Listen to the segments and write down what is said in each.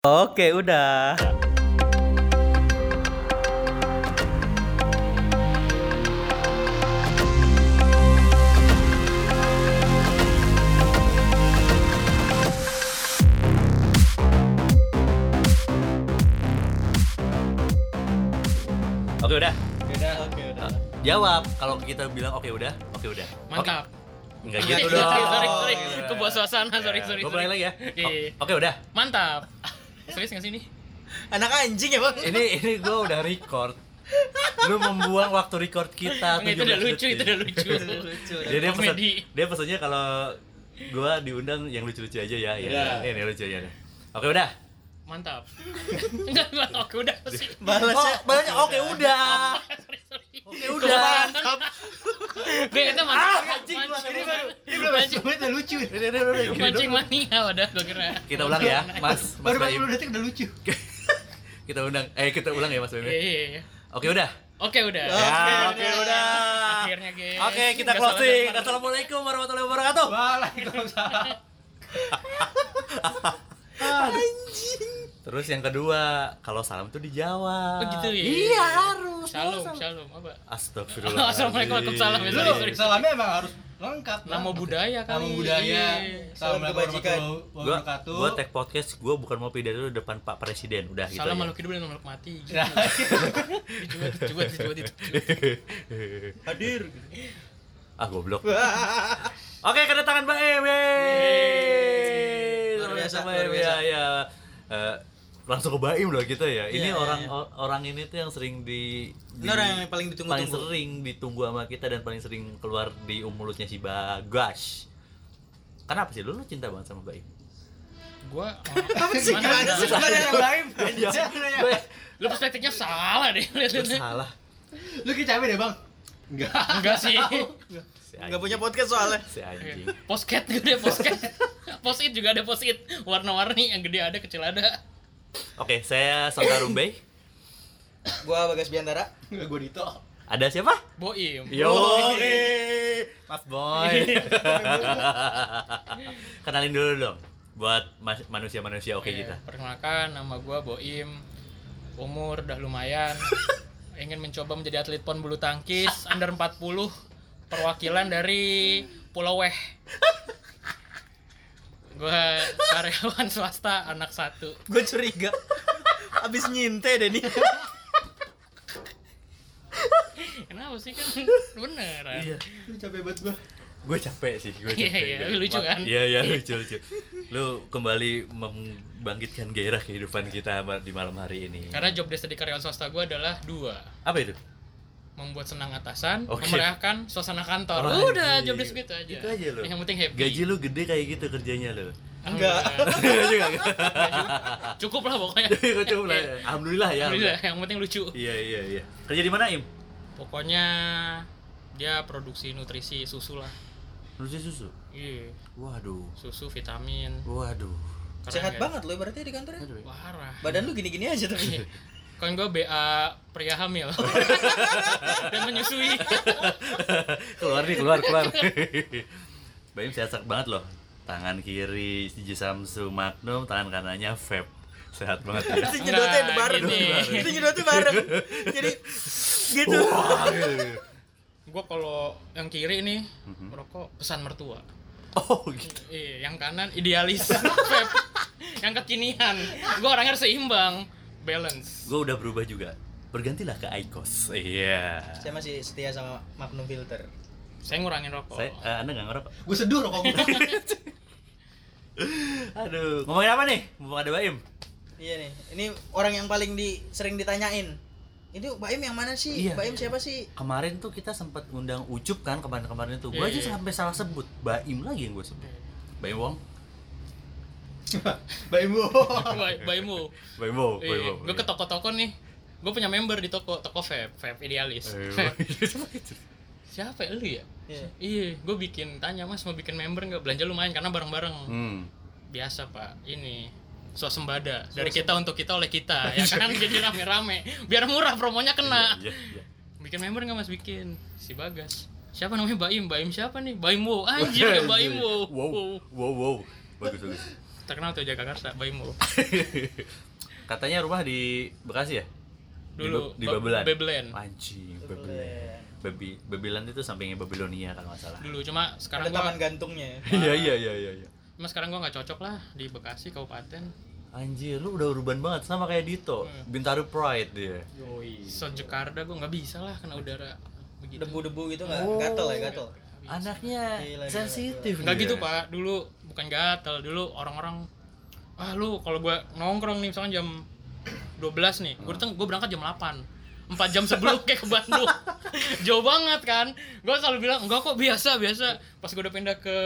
Oke, udah. Oke, udah. Udah, oke udah. Jawab kalau kita bilang oke udah, oke udah. Mantap. Oke. Enggak gitu dong. sorry, sorry. Kebuat suasana, sorry, sorry. Gue balik lagi ya. Iya, iya. O- Oke, udah. Mantap. Serius nggak sih ini? Anak anjing ya, Bang. Ini ini gue udah record. Lu membuang waktu record kita Nggak, itu udah 17 lucu, itu udah lucu. Lucu. Dia dia pesan, dia pesannya kalau gua diundang yang lucu-lucu aja ya. Ya, Iya. ini lucu ya. Oke, udah. Mantap. Enggak. Oke, udah sih. Balasnya Oh, balasnya oke udah. Oke udah. Gue kata anjing, gua- Mancing- ini baru ini mancing- udah lucu. Ini ini udah gini Mancing mania udah gue kira. Kita ulang ya, Mas. Mas Baru Baim. 40 detik udah lucu. Kita undang eh kita ulang ya Mas Baim. Iya, iya, iya. Oke, udah. Oke, udah. Ya, oke udah. Akhirnya, guys. Oke, kita closing. Assalamualaikum warahmatullahi wabarakatuh. Waalaikumsalam. Terus yang kedua, kalau salam tuh dijawab. Oh, gitu ya? Iya, harus. Shalom, shalom. Apa? Astagfirullah. Assalamualaikum, waalaikumsalam. Ya, Lu sorry, sorry. salamnya emang harus lengkap. Nama Bang. budaya kali. Nama budaya. Iya. Salam kebajikan. warahmatullahi Gua wabarakatuh. gua tag podcast, gua bukan mau pidato di depan Pak Presiden, udah gitu. Salam makhluk hidup dan makhluk mati. Gitu. Ya. Coba, coba, coba. Hadir. ah, goblok. Oke, kedatangan Mbak yeay. Luar biasa, Mbak luar biasa. Ya, ya. Eh, langsung ke Baim loh kita ya. Ini Iya, orang o- orang ini tuh yang sering di, Ini di- orang yang paling paling ditunggu-tunggu. sering ditunggu sama kita dan paling sering keluar di um mulutnya si Bagas. Kenapa sih lu, lu cinta banget sama Mbak Im? Gua Apa sih Mana gimana ada? sih Gimana yang. Gue- Lu perspektifnya salah deh. Lu salah. Lu kayak capek deh, Bang. Enggak. Enggak sih. Anjing. punya podcast soalnya. Si anjing. Posket gede posket. Posit juga ada posit warna-warni yang gede ada kecil ada. Oke, saya Sangka Rumbey. Gua Bagas Biantara. Gua Dito. Ada siapa? Boim. Yo, Mas Boy. Kenalin dulu dong buat manusia-manusia oke Oke, kita. Perkenalkan nama gua Boim. Umur udah lumayan. Ingin mencoba menjadi atlet pon bulu tangkis under 40 perwakilan dari Pulau Weh. Gua karyawan swasta anak satu. Gua curiga. Abis nyinte deh nih. Kenapa sih kan beneran? Iya. Lu capek banget gua. Gue capek sih, gue Iya, capek. iya, Gua- lucu kan? Iya, iya, lucu, lucu. Lu kembali membangkitkan gairah kehidupan kita di malam hari ini. Karena job desk di karyawan swasta gua adalah dua. Apa itu? Membuat senang atasan, Oke. memeriahkan suasana kantor. Oh, Udah, job desk gitu aja. Itu aja lo. Yang penting happy. Gaji lu gede kayak gitu kerjanya lo. Enggak. Enggak juga. Cukup lah pokoknya. Cukup lah. Alhamdulillah ya. Alhamdulillah, yang penting lucu. Iya, iya, iya. Kerja di mana, Im? Pokoknya dia produksi nutrisi susu lah. Produksi susu. Iya, Waduh. susu, vitamin. Waduh. Keren Sehat banget lo berarti di kantornya. Parah. Badan lu gini-gini aja tapi. Kan gue BA pria hamil dan menyusui. keluar nih, keluar, keluar. Baim sehat banget loh. Tangan kiri Siji Samsu Magnum, tangan kanannya Vape. Sehat banget ya. Itu nyedotnya Enggak, bareng. Itu nyedotnya bareng. Jadi gitu. Gue kalau yang kiri nih merokok pesan mertua. Oh gitu. Iya, yang kanan idealis, yang kekinian. Gue orangnya harus seimbang, balance. Gue udah berubah juga. Bergantilah ke Icos. Iya. Saya masih setia sama Magnum Filter. Saya ngurangin rokok. Saya, eh, anda nggak ngerokok? Gua seduh rokok gua. Aduh, ngomongin apa nih? Mumpung ada Baim. Iya nih. Ini orang yang paling di sering ditanyain. Ini Baim yang mana sih? Iya. Baim siapa sih? Kemarin tuh kita sempat ngundang Ucup kan kemarin-kemarin itu. Gue Iya, aja iya. sampai salah sebut. Baim lagi yang gue sebut. Baim Wong. Bay- Baimu. Baim Wong. Iya, gue ke toko-toko nih. Gue punya member di toko, toko vape, vape idealis. Siapa ya lu ya? Iya. Iya, gue bikin tanya mas mau bikin member nggak belanja lumayan karena bareng-bareng. Hmm. Biasa pak, ini swasembada dari kita untuk kita oleh kita ya kan jadi rame-rame biar murah promonya kena Iya, iya. bikin member nggak mas bikin si bagas siapa namanya Baim Baim siapa nih Baim Wow anjir ya Baim Wow Wow, wow, wow. Bagus, bagus. Terkenal tuh Jakarta Baimo Katanya rumah di Bekasi ya? Di Dulu, Be- di, Ba- Babelan. Babelen. Anjing, Babelan. Babi Babelan itu sampingnya Babilonia kalau nggak salah. dulu cuma Ada sekarang taman gua gantungnya. Iya iya iya iya. iya. cuma sekarang gua nggak cocok lah di Bekasi kabupaten Anjir, lu udah urban banget sama kayak Dito. Hmm. Bintaro Pride dia. Yoi. so Jakarta gua nggak bisa lah kena udara begitu Debu-debu gitu nggak? Oh. Gatel ya, gatel. Anaknya Gila, sensitif. dia. gitu pak dulu bukan gatel dulu orang-orang ah lu kalau gua nongkrong nih misalkan jam 12 nih gua datang gua berangkat jam 8 empat jam sebelum kayak ke Bandung. Jauh banget kan? Gua selalu bilang enggak kok biasa biasa. Pas gua udah pindah ke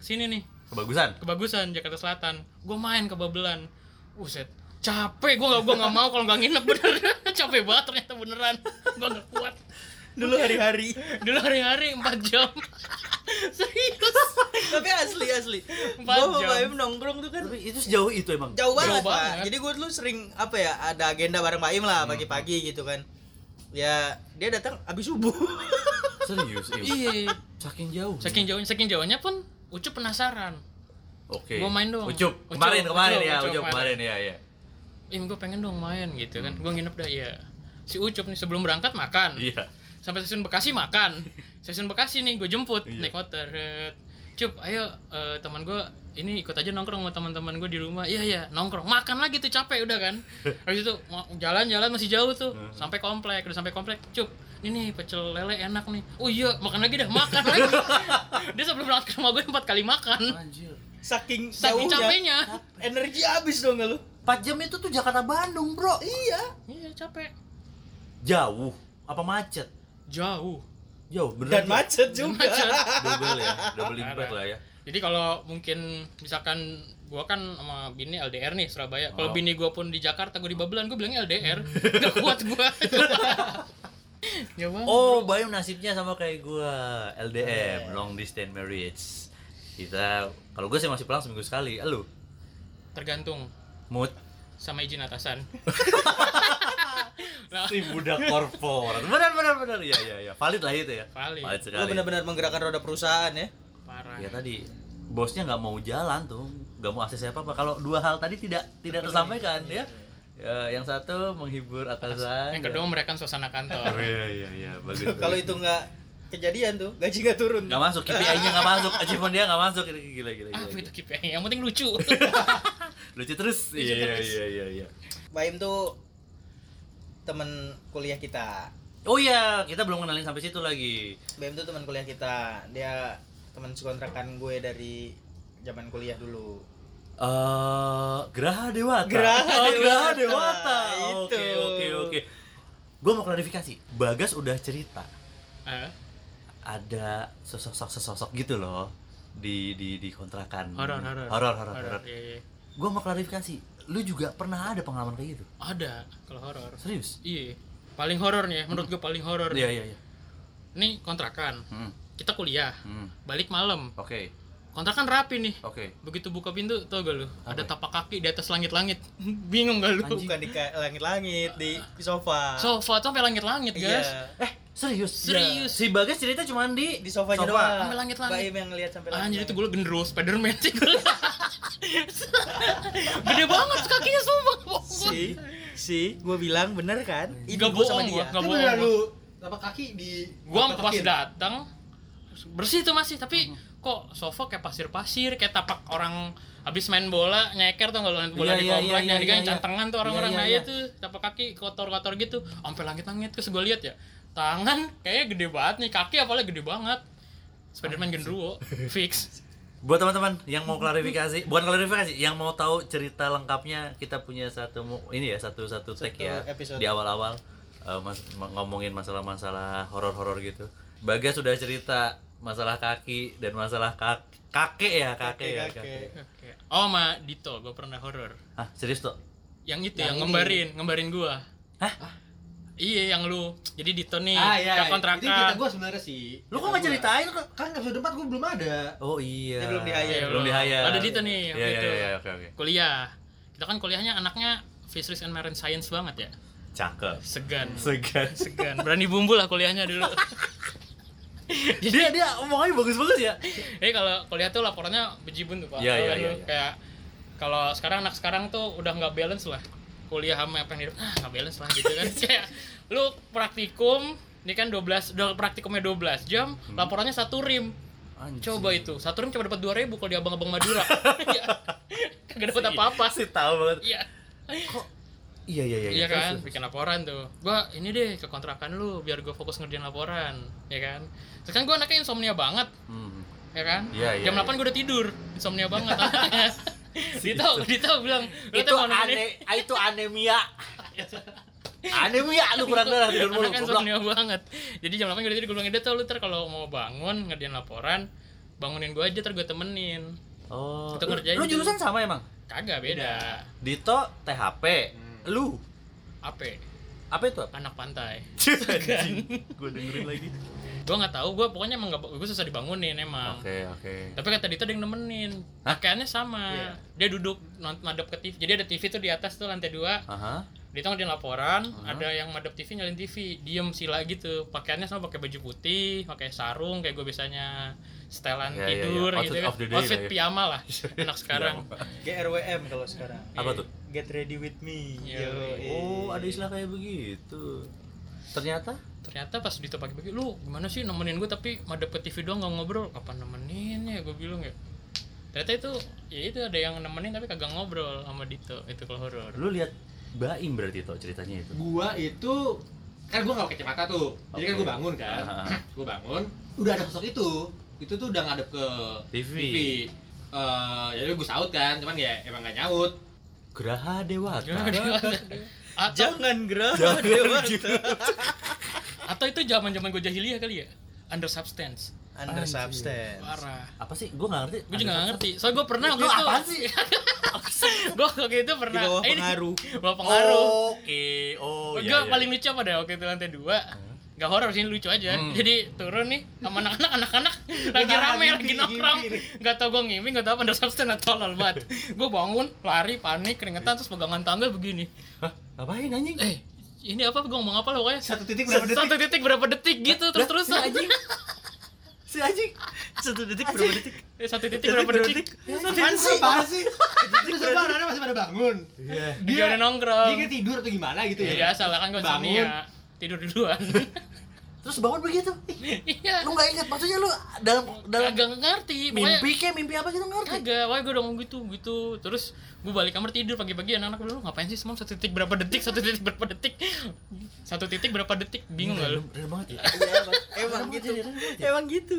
sini nih. Kebagusan. kebagusan Jakarta Selatan. Gue main ke Babelan Buset capek gue gak gua nggak mau kalau nggak nginep bener. Capek banget ternyata beneran. Gue nggak kuat Dulu hari-hari. dulu hari-hari 4 jam serius Tapi asli asli. Empat Gua sama jam. Baim nongkrong tuh kan Tapi itu sejauh itu emang. jauh banget, Jauh Pak. banget. Jadi gue dulu sering apa ya, ada agenda bareng Baim lah pagi-pagi gitu kan. Ya, dia datang habis subuh. Serius, Im. iya Saking jauh. saking jauhnya saking jauhnya pun Ucup penasaran Oke. Gua main dong. Ucup. Ucup, Kemarin kemarin Ucup, ya, Ucup Ucup kemarin. kemarin ya, ya. Im gue pengen dong main gitu kan gue nginep dah ya si Ucup nih sebelum berangkat makan Iya. Sampai stasiun Bekasi makan stasiun Bekasi nih gue jemput Iya. naik motor cup ayo eh, teman gue ini ikut aja nongkrong sama teman-teman gue di rumah iya iya nongkrong makan lagi tuh capek udah kan habis itu jalan-jalan masih jauh tuh sampai komplek udah sampai komplek cup ini nih pecel lele enak nih oh iya makan lagi dah makan lagi dia sebelum berangkat ke rumah gue empat kali makan Anjir. Saking saking jauhnya. capeknya Energi habis dong lu? 4 jam itu tuh Jakarta Bandung, Bro. Iya. iya capek Jauh apa macet? Jauh Jauh, bener. Dan macet juga. macet. Double ya, double impact lah ya. Jadi kalau mungkin misalkan gua kan sama bini LDR nih Surabaya. Kalau Oh. bini gua pun di Jakarta, gua di Babelan, gua bilangnya LDR. Gak kuat gua. ya bang. Oh, Bayu nasibnya sama kayak gua, LDM, long distance marriage. Kita kalau gue sih masih pulang seminggu sekali. Lu Tergantung mood sama izin atasan. nah, si budak korporat. Benar benar benar. Iya iya iya. Valid lah itu ya. Valid. Valid Lu sekali. benar-benar menggerakkan roda perusahaan ya. parah. Ya tadi bosnya nggak mau jalan tuh, nggak mau akses apa apa. Kalau dua hal tadi tidak tidak tersampaikan ya. Ya, yang satu menghibur atasan. Yang kedua mereka suasana Oh kantor. iya iya iya bagus. Kalau itu nggak kejadian tuh, gaji nggak turun. nggak masuk KPI-nya nggak masuk, achievement dia nggak masuk gila gila gila. Apa gila. itu KPI? Yang penting lucu. Lucu terus. Iya iya terus. iya iya iya. Baim tuh temen kuliah kita. Oh iya, kita belum kenalin sampai situ lagi. Baim tuh teman kuliah kita. Dia teman sekontrakan gue dari zaman kuliah dulu. Eh, Geraha Dewata. Geraha oh, Geraha Dewata, itu. Oke, oke, oke. Gua mau klarifikasi. Bagas udah cerita Ah, ada sosok sosok gitu loh di di di kontrakan. Horor, horor. Horor, horor, horor. Iya, iya. Gua mau klarifikasi. Lu juga pernah ada pengalaman kayak gitu? Ada kalau horor. Serius? Iya. Paling horor nih, ya, menurut gue paling horor. Iya, iya, iya. Nih kontrakan. Hmm. Kita kuliah, Hmm. balik malam. Oke. Kontrakan rapi nih. Oke. Begitu buka pintu, tau gak lu? Ada Apa? tapak kaki di atas langit-langit. Bingung gak lu? Anjing. Bukan di langit-langit, di, sofa. Sofa tuh sampai langit-langit, Iya. guys. Eh, serius? Serius. Si Bagas cerita cuma di Di sofanya Sofa. doang. Sampai langit-langit. Baim yang lihat sampai langit. Anjir itu gue gendro Spiderman sih gue. Gede banget kakinya sumpah. Si, si, gue bilang bener kan? Gak gua sama bohong dia. gua, gak Itu bohong. beneran lu tapak kaki di Gua pas datang bersih tuh masih tapi kok sofa kayak pasir-pasir kayak tapak orang habis main bola nyeker tuh kalau bola Iya, di iya, komplek iya, yang iya, digang iya. cantengan tuh orang-orang iya, naya iya. tuh tapak kaki kotor-kotor gitu sampai langit-langit terus gue lihat ya tangan kayaknya gede banget nih kaki apalagi gede banget. Spiderman genderuwo fix. Buat teman-teman yang mau klarifikasi, bukan klarifikasi, yang mau tahu cerita lengkapnya, kita punya satu ini ya satu satu tag ya episode. di awal-awal eh, mas, ngomongin masalah-masalah horor-horor gitu. Bagas sudah cerita masalah kaki dan masalah kak kakek ya kakek, ya Kakek, oh sama Dito gue pernah horor. Hah, serius tuh? yang itu Yang yang, ngembarin ngembarin gua. Hah? Iya yang lu jadi Dito nih Ah iya, kontrakan itu kita gua sebenarnya sih. Lu kok nggak ceritain? Kan episode 4 gua belum ada. Oh iya. Dia belum di-hire. Iya, belum di hire. Ada Dito nih, Iya waktu iya itu. iya oke oke. kuliah kita kan kuliahnya anaknya Fisheries and Marine Science banget ya Cakep. segan Segan. segan berani bumbu lah kuliahnya dulu dia dia omongannya bagus-bagus ya. eh kalau kuliah tuh laporannya bejibun tuh pak Iya, iya, iya, iya. kayak kalau sekarang anak sekarang tuh udah nggak balance lah kuliah sama apa yang hidup. Ah nggak balance lah gitu kan. Kayak lu praktikum ini kan 12 udah praktikumnya 12 jam laporannya satu rim. Anjing. coba itu satu rim cuma dapat 2000 kalau di abang-abang Madura. Ya kagak dapat apa-apa. sih tahu banget. Iya. Iya iya iya iya. Terus, kan bikin laporan tuh. Gua ini deh ke kontrakan lu biar gua fokus ngerjain laporan ya kan? Kan gua anaknya insomnia banget. Hmm. ya kan? Iya, iya, jam 8 iya. gua udah tidur insomnia banget Dito Dito bilang lu itu tuh ane ah, itu anemia. Anemia lu kurang darah tidur mulu kan insomnia banget. Jadi jam 8 gue udah tidur gue bilang Dito lu ntar kalau mau bangun ngerjain laporan bangunin gue aja ntar gue temenin. Oh Itu lu, ngerjain lu tuh. jurusan sama emang? Kagak beda. Dito THP lu? Apa apa itu? Anak pantai. Gue dengerin lagi gue nggak tahu gue pokoknya emang gak gue susah dibangunin emang oke oke tapi kata Dito ada yang nemenin pakaiannya sama Iya. dia duduk madep ke TV jadi ada TV tuh di atas tuh lantai dua aha Dito ngerjain laporan, Uh-huh. ada yang madep TV nyalin TV, diem sila gitu. Pakaiannya sama pakai baju putih, pakai sarung kayak gue biasanya setelan Ya, ya, ya. tidur Outfit gitu kan. Outfit lah ya. piyama lah. Anak sekarang. GRWM kalau sekarang. apa tuh Get ready with me. Iya. Yo, oh ada istilah kayak begitu ternyata Ternyata pas Dito pagi-pagi, lu gimana sih nemenin gue tapi madep ke TV doang gak ngobrol. Kapan nemenin ya gue bilang ya. Ternyata itu, ya itu ada yang nemenin tapi kagak ngobrol sama Dito. Itu kalau horor. lu lihat Baim berarti tuh ceritanya itu Gua itu kan gua nggak pakai kacamata tuh. Jadi kan gua bangun kan. Ah. gua bangun, udah ada sosok itu. Itu tuh udah ngadep ke TV. TV. Eh, jadi gua saut kan, cuman ya emang gak nyaut. Geraha Dewata atau, Jangan gerah Jangan Dewa. Atau itu zaman zaman gue jahiliyah kali ya under substance Under Anjir. substance. parah apa sih gue nggak ngerti gue juga gak ngerti soalnya gue pernah waktu itu apaan sih? gue waktu itu pernah Di bawah eh, ini- pengaruh. bawah pengaruh oke oh gue iya, iya. paling lucu apa deh waktu itu lantai dua Gak horor sih lucu aja. Hmm. Jadi turun nih sama anak-anak anak-anak lagi rame lagi nongkrong. Gak tau gue ngiming, gak tau apa under substance atau tolol banget. Gue bangun, lari, panik, keringetan terus pegangan tangga begini. Hah? ngapain anjing Eh, ini apa gue ngomong apa lah pokoknya Satu titik berapa detik? satu titik berapa detik gitu terus terusan anjing si anjing Satu detik berapa detik? Eh, satu titik berapa detik Apaan sih? Apaan sih? Semua anak masih pada bangun. iya dia udah nongkrong Dia kira tidur atau gimana gitu ya ya? biasa lah kan gue Bangun. insomnia tidur duluan terus bangun begitu iya lu nggak ingat maksudnya lu dalam dalam kagak ngerti pokoknya mimpi kayak mimpi apa gitu ngerti kagak pokoknya gue udah ngomong gitu gitu terus gue balik kamar tidur pagi-pagi anak-anak bilang "Lu ngapain sih semalam satu titik berapa detik satu titik berapa detik satu titik berapa detik bingung gak lu banget ya Emang Random gitu. ya, banget ya. Emang gitu.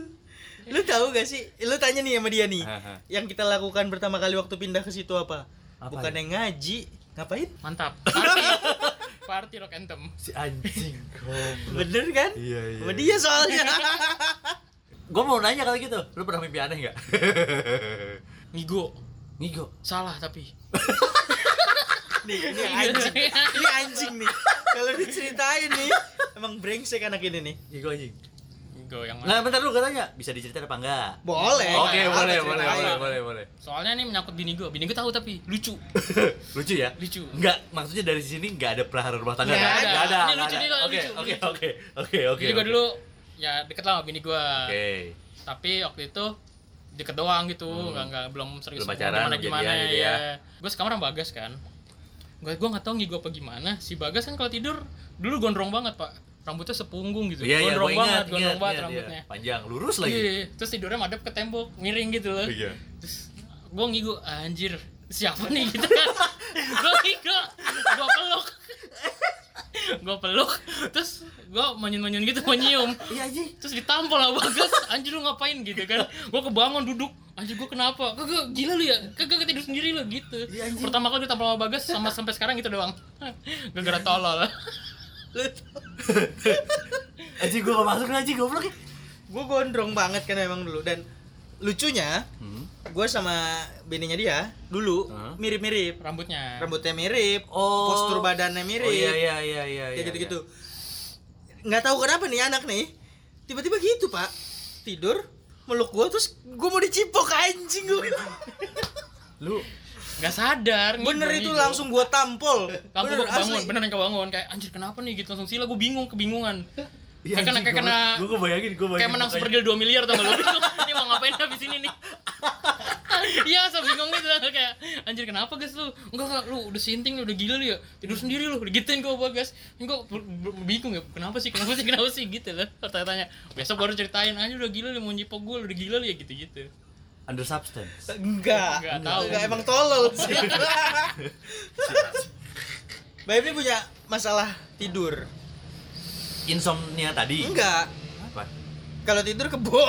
Lu tahu gak sih? Lu tanya nih sama dia nih. Yang kita lakukan pertama kali waktu pindah ke situ apa? Apa Bukan ya? yang ngaji. Ngapain? mantap party rock anthem si anjing Bener kan? Iya, iya. Sama dia soalnya. gue mau nanya kali gitu lu pernah mimpi aneh nggak ngigo ngigo salah tapi nih, ini anjing. Ini anjing nih. Kalau diceritain nih, emang brengsek anak ini nih. ngigo anjing ngigo yang nggak bentar lu katanya bisa diceritain apa enggak Boleh. oke Eh, boleh boleh boleh boleh boleh soalnya ini menyangkut bini gue bini gue tahu tapi lucu lucu ya lucu Enggak, maksudnya dari sini enggak ada pelahara rumah tangga Nggak kan? ada. Nggak ada. Ini lucu nih, Oke, lucu, oke, lucu. oke. Oke, oke. jadi gue dulu ya deket lah sama bini gue Oke. tapi waktu itu deket doang gitu nggak nggak belum serius Hmm. Belum pacaran, gimana gimana gitu ya, ya. gue sekamar sama bagas kan gue gue nggak tahu nih gue apa gimana si bagas kan kalau tidur dulu gondrong banget pak rambutnya sepunggung gitu. Iya, iya, gondrong gua banget ingat, gondrong ingat, banget ingat, rambutnya. iya. Panjang, lurus lagi. Iya, terus tidurnya madep ke tembok miring gitu loh. Iya. terus gue ngigo anjir siapa nih? Gitu kan. Gue ngigo gue peluk. Gue peluk. Terus gue manyun-manyun gitu mau nyium. Iya, anjing. terus ditampol sama bagas anjir lu ngapain? Gitu kan. Gue kebangun duduk. Anjir gue kenapa? Kagak gila lu ya? Kagak tidur sendiri lu? Gitu. Anjing. pertama kali ditampol sama bagas sama sampai sekarang gitu doang. Gara-gara tolol Anjing gua enggak masuk anjing goblok ya. gue gondrong banget kan emang dulu dan lucunya Hmm. gue sama bininya dia dulu mirip-mirip rambutnya rambutnya mirip Oh. postur badannya mirip Oh iya iya iya iya. kayak iya, gitu-gitu nggak tahu kenapa nih anak nih tiba-tiba gitu pak tidur meluk gue terus gue mau dicipok anjing gue iya. Lu nggak sadar bener itu ngigo. langsung gue tampol langsung bener gue kebangun asli beneran kebangun kayak anjir kenapa nih gitu langsung sila gue bingung kebingungan Kayak kena- kayak kena- Gue kebayangin, gue bayangin. kayak menang. Super Deal 2 miliar tau gak lu ini mau ngapain habis ini nih Iya, so bingung gitu kayak anjir kenapa guys lu? Enggak enggak lu udah sinting lu udah gila lu ya. Tidur sendiri lu, digituin bagas. Enggak ber- ber- bingung ya. Kenapa sih? Kenapa sih? Kenapa sih gitu lah. Tanya-tanya. Besok baru ceritain aja udah gila lu mau nyipok lu udah gila lu ya gitu-gitu. Under substance. Enggak. Enggak tahu. Enggak emang tolol sih. Mbak Emi punya masalah tidur? Insomnia tadi. Enggak. Apa? Kalau tidur kebo.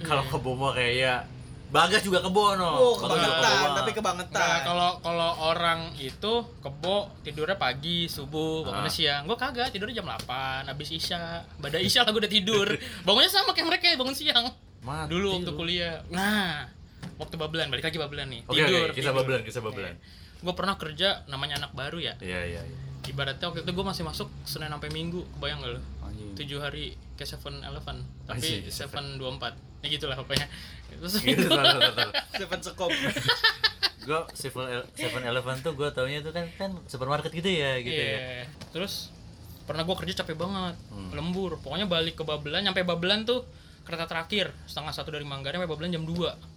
Kalau kebo mah kayak Bagas juga kebo no. Oh, kebangetan, kebo, tapi Bang. kebangetan. Nah, kalau kalau orang itu kebo tidurnya pagi, subuh, bangunnya Ah. siang. Gue kagak, tidurnya jam 8 habis Isya. Pada Isya lah gue udah tidur. Bangunnya sama kayak mereka bangun siang. Mati Dulu waktu lu. kuliah. Nah, waktu babelan, balik lagi babelan nih. Oke, tidur. oke, kisah babelan, kisah babelan. Gue pernah kerja namanya anak baru ya. Iya, iya, iya. Ibaratnya waktu itu gue masih masuk Senin sampai Minggu, kebayang gak lo? Tujuh hari ke Seven Eleven, tapi Seven dua empat, ya gitulah pokoknya. Terus Gitu. Seven sekop. Gue Seven Eleven tuh gue taunya tuh kan kan supermarket gitu ya gitu ya. Iya. Terus pernah gue kerja capek banget, Hmm. lembur. Pokoknya balik ke Babelan, nyampe Babelan tuh kereta terakhir setengah satu dari Manggarai sampai Babelan jam 2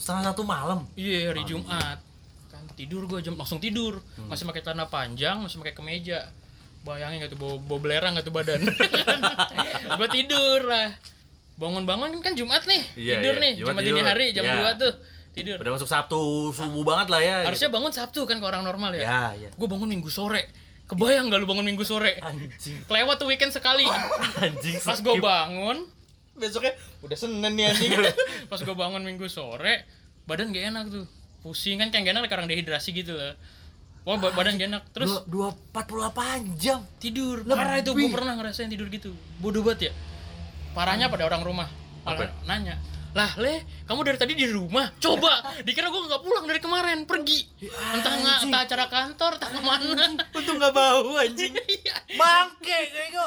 Setengah satu malam. Iya hari Anjing. Jumat. Kan tidur gue jam langsung tidur. Hmm. Masih pakai celana panjang, masih pakai kemeja. Bayangin gak tuh bau, bau belerang gak tuh badan. gue tidur lah. Bangun-bangun kan Jumat nih. Iya, tidur iya. nih, Jumat Jumat dini hari jam Iya. 2 tuh. Tidur. Udah masuk Sabtu subuh banget lah ya. Harusnya bangun Sabtu kan ke orang normal ya. Ya, ya. Gue bangun Minggu sore. Kebayang gak lu bangun Minggu sore? Anjing. Kelewat tuh weekend sekali. Anjing. Pas gue bangun, Besoknya udah Senin nih anjing. pas gue bangun Minggu sore, badan gak enak tuh. Pusing kan kayak gak enak karena dehidrasi gitu lah. Wah, ba- badan gak enak. Terus dua empat puluh delapan jam. tidur Lebih. parah itu gue pernah ngerasain tidur gitu bodoh banget ya parahnya pada orang rumah Apa? malah nanya lah le kamu dari tadi di rumah coba dikira gue nggak pulang dari kemarin pergi entah nggak entah acara kantor entah ke mana Untung nggak bau anjing. Iya. Bangke kayaknya.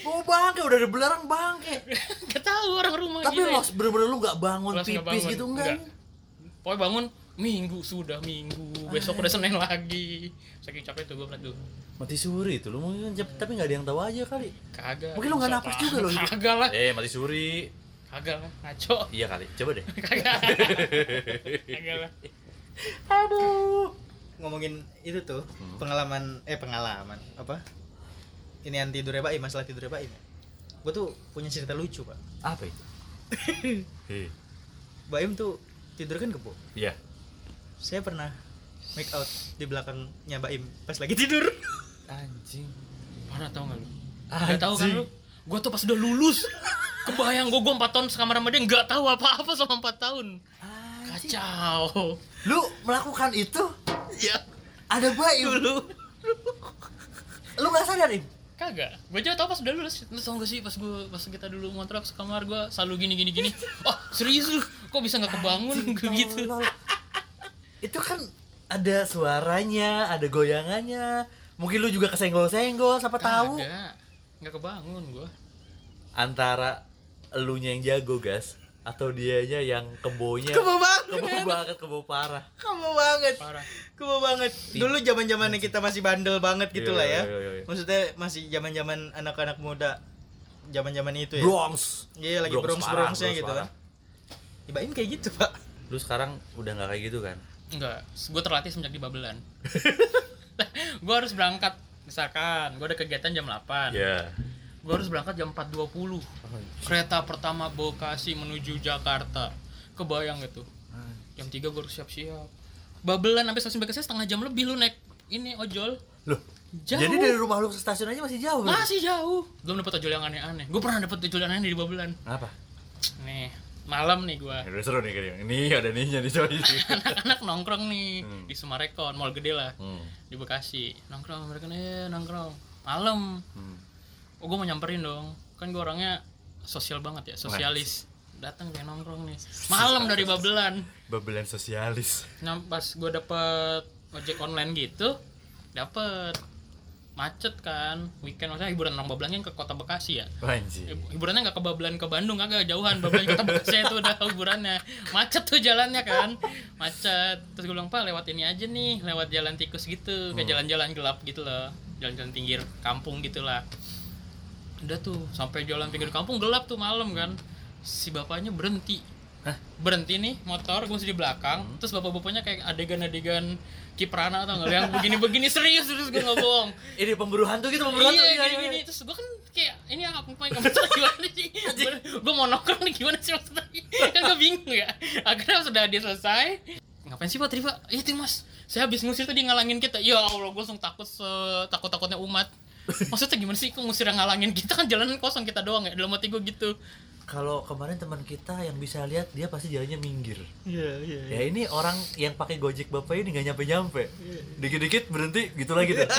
Mau bangke udah ada belerang bangke. nggak tahu orang rumah Tapi gitu lo bener-bener lu gak bangun Los pipis bangun. gitu enggak? pokoknya bangun minggu sudah minggu besok udah senin lagi saking capek tuh gue pernah tuh Mati suri itu lu mungkin tapi nggak ada yang tahu aja kali. kagak Mungkin lu nggak napas juga lo kagak lah Eh mati suri. kagak lah ngaco Iya kali. Coba deh. kagak kagak lah Aduh. Ngomongin itu tuh pengalaman eh pengalaman apa? Ini yang tidurnya Pak Im, masalah tidurnya Pak Im. Gue tuh punya cerita lucu Pak. Apa itu? Hei. Mbak Im tuh tidur kan kebo. Iya. Saya pernah make out di belakangnya Mbak Im pas lagi tidur. Anjing. Parah tau gak lu? Anjing. Gak tau kan lu? Gue tuh pas udah lulus Kebayang gue, gue 4 tahun sekamar sama dia Gak tahu apa-apa selama 4 tahun Kacau Lu melakukan itu? Iya. Ada bayi Dulu. Lu gak sadar, Im? Kagak Gue juga tau pas udah lulus Lu tau gak sih pas gue pas kita dulu ngontrak sekamar gue Selalu gini gini gini Oh serius lu? Kok bisa gak kebangun Gue gitu. Itu kan ada suaranya, ada goyangannya. Mungkin lu juga kesenggol-senggol, siapa tahu. Kagak Gak kebangun gue Antara elunya yang jago, gas, atau dianya yang kebonya Kebo banget. kebo banget, kebo parah. Kebo banget. Parah Kebo banget. Dulu zaman-zamannya kita masih bandel banget gitu Iya, lah ya. iya, iya, iya. Maksudnya masih zaman-zaman anak-anak muda. Zaman-zaman itu ya. Bronx. Iya lagi Bronx bronxnya Bronx gitu kan. Ibaim kayak gitu pak. Lu sekarang udah nggak kayak gitu kan? Enggak, gue terlatih semenjak di Babelan Gue harus berangkat Misalkan, gue ada kegiatan jam 8 Iya. Gue harus berangkat jam 4.20 Kereta pertama Bekasi menuju Jakarta Kebayang gitu Jam 3 gue harus siap-siap Babelan sampai stasiun Bekasi setengah jam lebih lu naik ini ojol Loh, Jauh. jadi dari rumah lu ke stasiun aja masih jauh? Masih jauh Belum dapet ojol yang aneh-aneh Gue pernah dapet ojol yang aneh di Babelan Apa? Nih, malam nih gue Ya, udah seru nih kayaknya. Ini ada nihnya nih coy. Anak-anak nongkrong nih Hmm. Di Sumarekon, mall gede lah hmm. Di Bekasi Nongkrong, mereka nih nongkrong Malam Hmm. Oh gue mau nyamperin dong. Kan gue orangnya sosial banget ya, sosialis. Datang kayak nongkrong nih. Malam dari Babelan. Babelan sosialis. Nah pas gue dapet ojek online gitu Dapet. Macet kan Weekend. Maksudnya hiburan orang Babelan kan ke kota Bekasi ya? Anjir. Hib- Hiburannya nggak ke Babelan ke Bandung. Kagak jauhan. Babelan kota Bekasi itu udah hiburannya. Macet tuh jalannya kan. Macet. Terus gue bilang pak lewat ini aja nih. Lewat jalan tikus gitu. Kayak jalan-jalan gelap gitu loh. Jalan-jalan pinggir kampung gitu lah udah tuh sampai jalan pinggir kampung gelap tuh malam kan. Si bapaknya berhenti. Hah? berhenti nih motor gue masih di belakang. Terus bapak-bapaknya kayak adegan-adegan kiprana atau nggak? Yang begini-begini serius serius gue nggak bohong. Ini pemburu hantu gitu, pemburu hantu. iya iya, gini iya. gini. Terus gue kan kayak ini apa apa yang kamu gimana sih? Gue mau nongkrong nih gimana sih maksudnya? Kan gue bingung ya. Akhirnya sudah dia selesai. Ngapain sih pak? Pak itu mas. Saya habis ngusir tadi ngalangin kita. Ya allah gue langsung takut takut takutnya umat maksudnya gimana sih kok ngusir yang ngalangin kita kan jalanan kosong kita doang ya dalam hati gue gitu Kalau kemarin teman kita yang bisa lihat dia pasti jalannya minggir. Iya, iya. Ya ini orang yang pakai Gojek Bapak ini nggak nyampe-nyampe. Dikit-dikit berhenti gitu lagi tuh.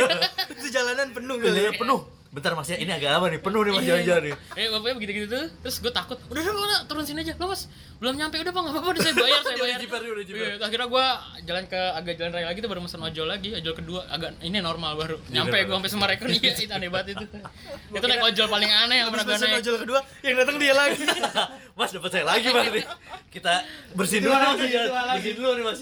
Itu jalanan penuh kali. Jalannya penuh. Bentar Mas ya, ini agak lama nih, penuh nih Mas jalan-jalan nih. eh bapaknya begitu gitu tuh. Terus gue takut udah udah udah turun sini aja. Lo mas belum nyampe. Udah nggak apa-apa udah saya bayar saya Udah bayar. jiper, udah jiper. Iya, akhirnya gue jalan ke agak jalan raya lagi tuh baru mesen ojol lagi. Ojol kedua agak ini normal baru. Nyampe Iya, gue sampai Semarang iya itu aneh banget itu. Itu naik ojol paling aneh yang pernah gue naik. ojol kedua yang datang dia lagi. Mas dapat saya lagi Mas. Kita bersihin dulu Mas ya. Bersihin dulu nih Mas.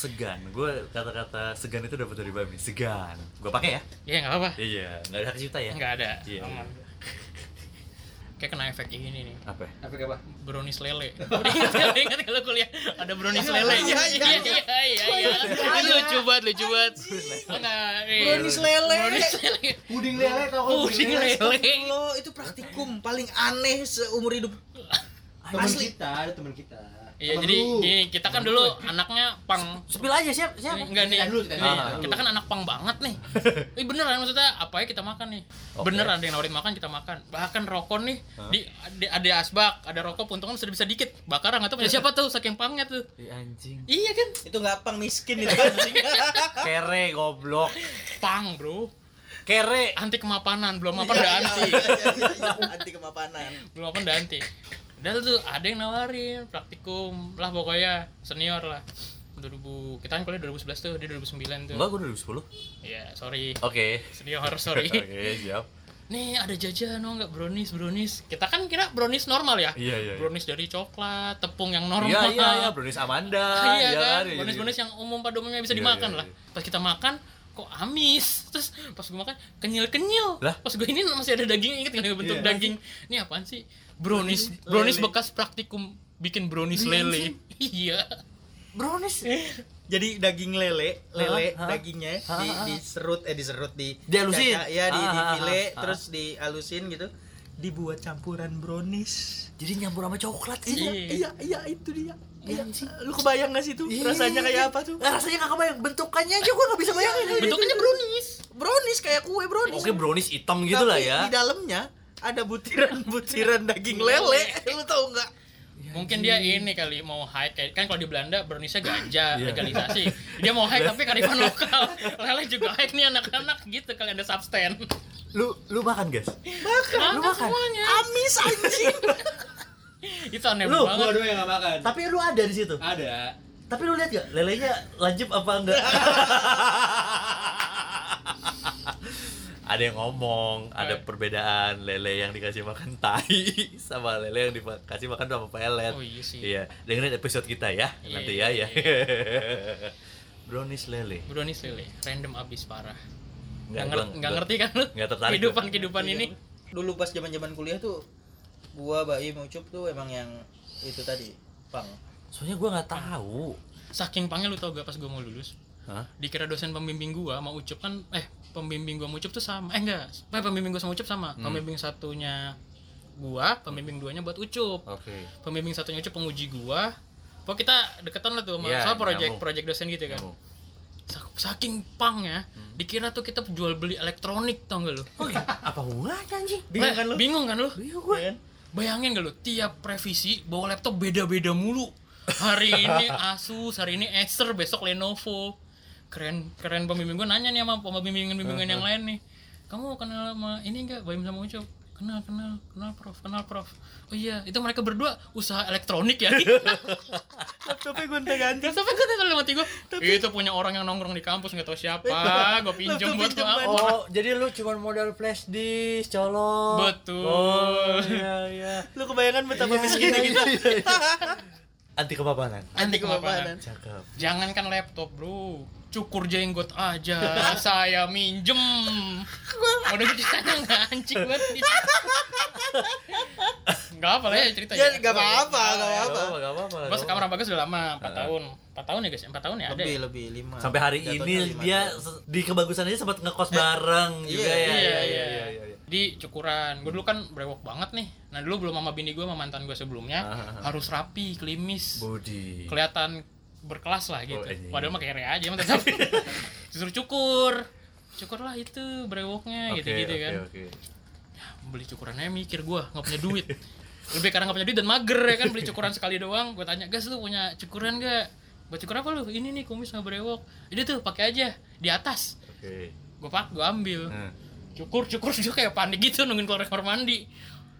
Segan, gue kata-kata segan itu dapat dari Bami. Segan, gue pakai ya. iya nggak apa Iya, nggak ada hak cipta ya. nggak ada Iya. aman kayak kena efek ini nih Apa? ya? Apa apa? brownies lele ingat kalau kuliah ada brownies lele Iya, iya, iya iya iya iya lucu banget lucu banget enggak eh, Brownies lele. brownies lele Puding lele tau puding lele Lo itu praktikum paling aneh seumur hidup. Asli. kita, ada temen kita. Iya jadi gini, kita kan dulu anaknya pang Spill aja siap, siap. Enggak nih, dulu, ceritain nih, dulu. kita kan anak pang banget nih. Ini beneran maksudnya apa ya kita makan nih? Oke. Beneran ada yang nawarin makan kita makan. Bahkan rokok nih di ada, ada asbak, ada rokok puntungan sudah bisa dikit. Bakar nggak tahu punya siapa tuh saking pangnya tuh. Ih, anjing. Iya kan? Itu nggak pang miskin itu anjing. Kere goblok. Pang, Bro. Kere. Anti kemapanan, belum mapan udah anti. Iya, iya, iya, Anti kemapanan. Belum mapan udah anti. Dan tuh ada yang nawarin praktikum lah pokoknya senior lah. 2000 kita kan kuliah 2011 tuh, dia 2009 tuh. Enggak, gue 2010. Iya, sorry. Oke. Senior, sorry. Oke, siap. nih ada jajan oh nggak brownies brownies kita kan kira brownies normal ya Iya, iya, iya. brownies dari coklat tepung yang normal Iya, iya, iya, brownies Amanda. iya kan iya, brownies iya. brownies yang umum pada umumnya bisa Iya, dimakan iya, lah iya. pas kita makan kok amis terus pas gue makan kenyal kenyal Lah? pas gue ini masih ada daging inget kan bentuk Iya. daging ini apaan sih brownies brownies bekas praktikum bikin brownies lele iya Brownies. Jadi daging lele, lele? Hah? dagingnya Hah? di diserut eh diserut di Dihalusin? caca- ya di, di file terus dihalusin gitu. Dibuat campuran brownies. Jadi nyampur sama coklat gitu. Iya. Iya, iya itu dia. Iya, Iya sih. lu kebayang gak sih tuh Iya, rasanya kayak iya. apa tuh? Eh, rasanya gak kebayang. Bentukannya aja gue gak bisa bayangin. bentuknya brownies Brownies kayak kue brownies. Oke, brownies hitam gitu lah Tapi ya. Di dalamnya ada butiran-butiran daging lele. Lu tahu nggak? mungkin dia ini kali mau high kayak kan kalau di Belanda browniesnya ganja Iya. legalisasi dia mau high tapi karifan lokal lele juga high nih anak-anak gitu kali ada substan Lu lu makan, guys? makan, Lu makan? semuanya Amis anjing. itu aneh Lu, Gua banget doang yang gak makan. Tapi lu ada di situ. Ada. Tapi lu lihat gak lelenya lancip apa enggak? ada yang ngomong, ada perbedaan lele yang dikasih makan tai sama lele yang dikasih makan sama pelet. Oh, iya sih. Iya, dengerin episode kita ya Iya, nanti ya ya. iya. Brownies lele. brownies lele random abis parah Nggak, nggak gua- ngerti, nggak gua- ngerti kan lu nggak tertarik kehidupan gua. kehidupan ini Dulu pas zaman-zaman kuliah tuh gua Baim Ucup tuh emang yang itu tadi, Pang. Soalnya gua nggak tahu. saking pangnya lu tau gak pas gue mau lulus Hah? dikira dosen pembimbing gua mau ucup kan eh pembimbing gua mau ucup tuh sama eh enggak eh, pembimbing gua sama ucup sama Hmm. pembimbing satunya gua pembimbing duanya buat ucup Oke. pembimbing satunya ucup penguji gua pokok kita deketan lah tuh sama Iya, soal project project dosen gitu kan Nyambung. Sa- saking pangnya dikira tuh kita jual beli elektronik tau gak lu Oh, iya. apa hubungannya anjing? Bingung kan lu? bingung kan lu Bingung gua. Kan? Bayangin gak lu, tiap revisi bawa laptop beda-beda mulu. Hari ini Asus, hari ini Acer, besok Lenovo. Keren, keren pembimbing gue nanya nih sama pembimbingan-pembimbingan yang lain nih. Kamu kenal sama ini enggak, Baim sama Ucup? Kenal, kenal, kenal prof, kenal prof. Oh iya, itu mereka berdua usaha elektronik ya. Laptopnya gonta-ganti. Sampai gue tanya mati gue, itu punya orang yang nongkrong di kampus nggak tahu siapa, gue pinjam buat apa. Oh, jadi lu cuma modal flash disk, colok. Betul. Oh, iya iya. Lu kebayangan betapa Iya, miskinnya kita. iya, iya. Anti kepapanan. Anti kemapanan. Cakep. Jangankan laptop bro, cukur jenggot aja saya minjem udah gitu ceritanya nggak anjing banget nggak apa lah ya ceritanya Ya nggak apa-apa, nggak Gak apa-apa. apa-apa, gak apa-apa. Bos kamar bagus udah lama 4 tahun 4 tahun ya guys 4 tahun ya ada Lebih ya? lebih lima. Sampai hari Jatuhnya ini lima dia tahun. di kebagusan aja sempat ngekos bareng iya, juga ya. iya, Iya, iya. iya, iya. di cukuran gue dulu kan brewok banget nih nah dulu belum sama bini gue sama mantan gue sebelumnya Ah. harus rapi klimis Budi. kelihatan berkelas lah gitu. Oh, anjing. padahal mah kere aja emang tetap. Disuruh cukur. Cukur lah itu brewoknya Oke, gitu gitu oke, kan. oke. beli cukurannya mikir gue nggak punya duit. Lebih karena nggak punya duit dan mager ya kan beli cukuran sekali doang. Gue tanya gas lu punya cukuran gak buat cukur apa lu? Ini nih kumis sama brewok. Ini tuh pakai aja di atas. Oke. gue pak gue ambil. Nah. cukur cukur juga kayak panik gitu nungguin keluar kamar mandi.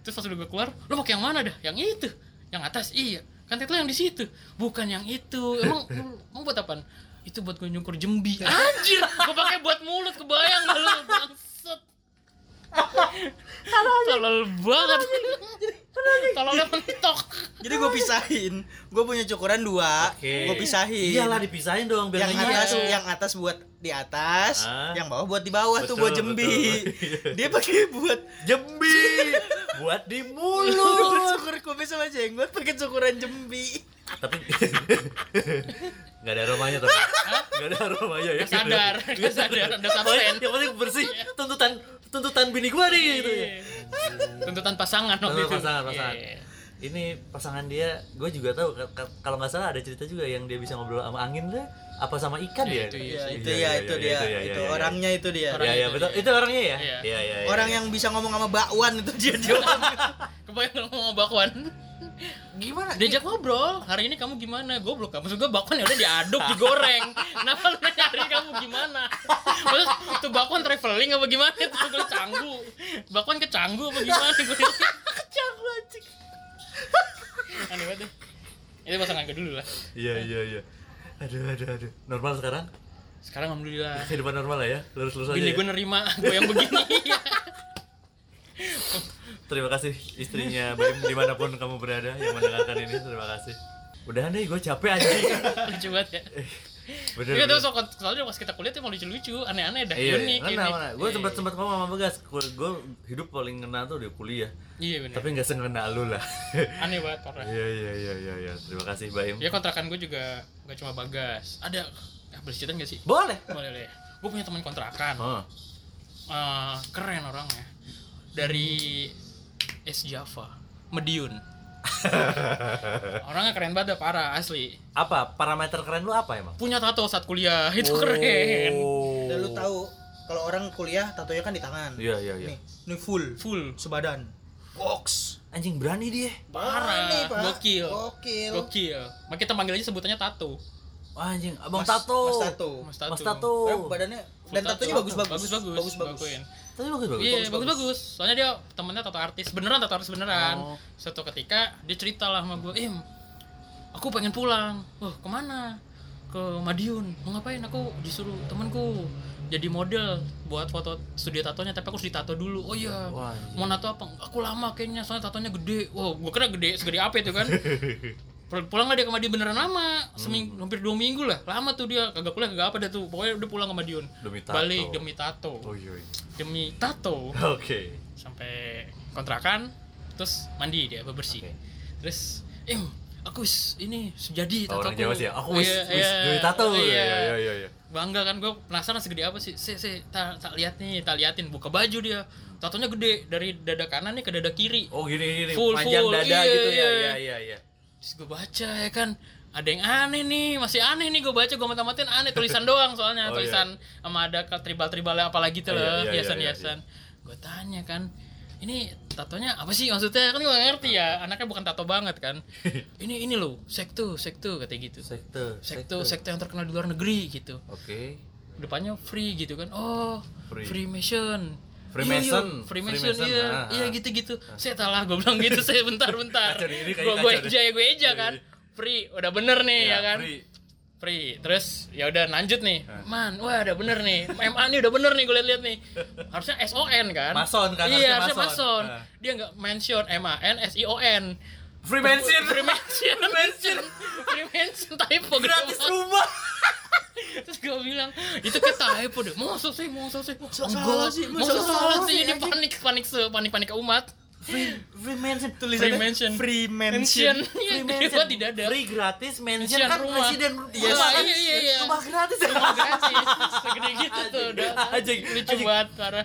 Terus pas udah gue keluar lo pakai yang mana dah? Yang itu yang atas. Iya kan lo yang di situ. Bukan yang itu. Emang mau buat apaan? Itu buat gue nyukur jembi. Anjir! Gue pakai buat mulut kebayang lo bangsat tolol banget tololnya mentok Jadi gue pisahin. Gue punya cukuran dua. Oke. Gue pisahin. Iyalah dipisahin dong biar yang nggak atas nyatu. yang atas buat di atas, Ah. yang bawah buat di bawah tuh Betul, buat jembi. betul. Dia pakai buat jembi buat di mulut cukur kumis sama jenggot pakai cukuran jembi. Tapi nggak ada aromanya tapi nggak ada aromanya ya. Gak sadar gak sadar ada substan yang penting bersih. Tuntutan tuntutan bini gua nih gitu ya. Iya. tuntutan pasangan waktu Tuntutan itu pasangan, pasangan. Iya. Ini pasangan dia, gue juga tahu ka- ka- kalau nggak salah ada cerita juga yang dia bisa ngobrol sama angin deh, apa sama ikan Ya, ya? itu ya, itu dia. itu ya, iya, orangnya itu dia. Iya, iya itu betul. Itu orangnya ya? Iya. Iya. Orang yang bisa ngomong sama bakwan itu dia dia. kebayang kalau mau bakwan Gimana? diajak ngobrol hari ini kamu gimana goblok kamu juga bakwan ya udah diaduk digoreng kenapa lu nanya hari ini kamu gimana bakwan traveling apa gimana tuh gue canggu bakwan ke canggu apa gimana gue Canggu anjing. aneh banget deh itu pasangan ke dulu lah Iya, iya, iya. Aduh, aduh, aduh. Normal sekarang? sekarang alhamdulillah Kehidupan normal lah ya? Lurus-lurus aja bini ya? gue nerima gue yang begini Terima kasih istrinya Baim di mana pun kamu berada yang mendengarkan ini. Terima kasih. Udahan deh, gue capek anjing. lucu banget ya Bener, Iya bener. tuh soal soalnya pas kita kuliah tuh mau lucu-lucu, aneh-aneh dah, Iya, unik mana, mana. Gue Iya, sempat iya. sempat ngomong sama Bagas, gue hidup paling ngena tuh di kuliah. Iya benar. Tapi nggak sengena lu lah. Aneh banget parah. Iya, iya, iya, iya, iya. Terima kasih, Baim. Ya kontrakan gue juga gak cuma bagas. Ada ya, boleh cerita gak sih? Boleh. Boleh deh. Gue punya teman kontrakan. Oh. Eh, keren orangnya. Dari S Java, Mediun. orangnya keren banget dah, parah asli. Apa parameter keren lu apa emang? Punya tato saat kuliah itu keren. Oh. Dan lu tahu kalau orang kuliah tatonya kan di tangan. Iya, iya, iya. Nih, ini full Full. sebadan. Box. Anjing berani dia. Parah. Nih, Pak. Gokil. Gokil. Gokil. Makanya kita panggil aja sebutannya tato. Wah, anjing, Abang Mas- Tato. Mas Tato. Mas tato. Mas Tato. Eh, badannya Full dan tato. tatonya bagus-bagus. Bagus bagus. Bagus-bagus. Tapi bagus bagus. Iya, bagus, bagus-bagus. Soalnya dia temennya tato artis, beneran tato artis beneran. Oh. Suatu ketika dia cerita lah sama gue, Im, aku pengen pulang. Wah, ke mana? Ke Madiun. Mau ngapain? Aku disuruh temanku jadi model buat foto studio tatonya, tapi aku harus ditato dulu. Oh iya. Wah. Mau nato apa? Aku lama kayaknya, soalnya tatonya gede. Wow, gue kira gede, segede apa itu kan? Pul- pulang lah dia ke Madiun beneran lama seminggu hampir dua minggu lah lama tuh dia kagak kuliah kagak apa dah tuh pokoknya udah pulang ke Madiun Demi tato. balik demi tato Oh iya. iya. demi tato Oke. sampai kontrakan terus mandi dia bebersih Oke. terus em aku wis ini sejadi Oh, orang tatoku." Jawa sih ya. Aku wis Iya, wis iya, jadi tato. iya. Iya, iya, iya, iya. bangga kan gue penasaran segede apa sih si si tak tak lihat nih tak liatin buka baju dia tatonya gede dari dada kanan nih ke dada kiri Oh gini gini Full, panjang full. dada Iya, gitu ya. iya. Iya, iya, iya. Terus gue baca ya kan. Ada yang aneh nih masih aneh nih gue baca gue mata-matain aneh tulisan doang soalnya Oh, tulisan sama ada tribal-tribalnya apalagi tuh Iya, loh iya, iya, hiasan-hiasan gue tanya kan ini tatonya apa sih? Maksudnya kan gue ngerti ya anaknya bukan tato banget kan. Ini ini loh sekto sekto katanya gitu. Sekte. sekto sekto yang terkenal di luar negeri gitu. Oke. depannya free gitu kan. Oh Free. Freemason Freemason. Iya, iya, Freemason, Freemason, iya, ah, iya ah. gitu-gitu. Saya salah, gue bilang gitu, saya bentar-bentar. Gue gue eja ya, gue eja kan. Free, udah bener nih Iya, ya kan. free. Free. Terus ya udah lanjut nih. Ah. Man, wah udah bener nih. MA nih udah bener nih gue liat-liat nih. Harusnya SON kan? Mason kan, Iya, harusnya mason. mason. Ah. Dia nggak mention M A N S I O N. Free mention. free mention Free mention. free mention typo Gratis banget. rumah. terus gue bilang itu kayak typo deh masa sih masa sih Masa salah sih, masa salah sih ini panik panik se panik panik umat Free free mention. Free mention. Free mention Free mention. banget tidak ada Free gratis mention Mention kan rumah. presiden Iya, rumah kan? iya, iya, iya. Rumah gratis. Rumah gratis segede gitu tuh udah Anjing, lucu banget parah